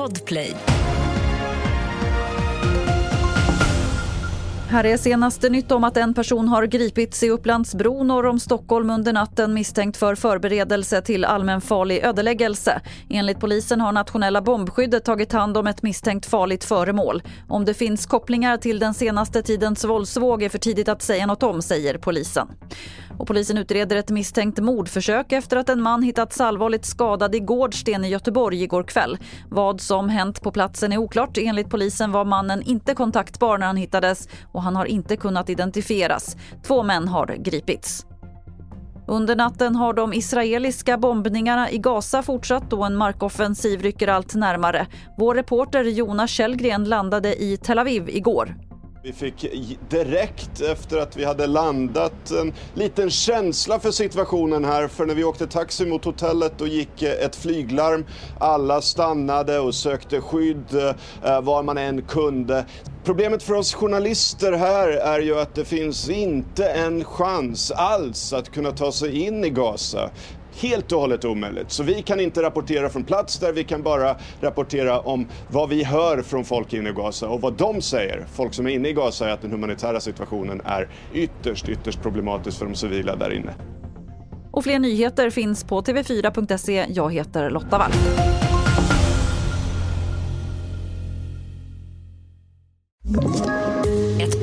Podplay. Här är senaste nytt om att en person har gripits i Upplandsbro norr om Stockholm under natten misstänkt för förberedelse till allmänfarlig ödeläggelse. Enligt polisen har nationella bombskyddet tagit hand om ett misstänkt farligt föremål. Om det finns kopplingar till den senaste tidens våldsvåg är för tidigt att säga något om, säger polisen. Och polisen utreder ett misstänkt mordförsök efter att en man hittats allvarligt skadad i Gårdsten i Göteborg igår kväll. Vad som hänt på platsen är oklart. Enligt polisen var mannen inte kontaktbar när han hittades och han har inte kunnat identifieras. Två män har gripits. Under natten har de israeliska bombningarna i Gaza fortsatt och en markoffensiv rycker allt närmare. Vår reporter Jonas Källgren landade i Tel Aviv igår. Vi fick direkt efter att vi hade landat en liten känsla för situationen här. För när vi åkte taxi mot hotellet då gick eh, ett flyglarm. Alla stannade och sökte skydd eh, var man än kunde. Problemet för oss journalister här är ju att det finns inte en chans alls att kunna ta sig in i Gaza helt och hållet omöjligt. Så vi kan inte rapportera från plats där, vi kan bara rapportera om vad vi hör från folk inne i Gaza. Och vad de säger, folk som är inne i Gaza, är att den humanitära situationen är ytterst, ytterst problematisk för de civila där inne. Och fler nyheter finns på tv4.se. Jag heter Lotta Wall. Ett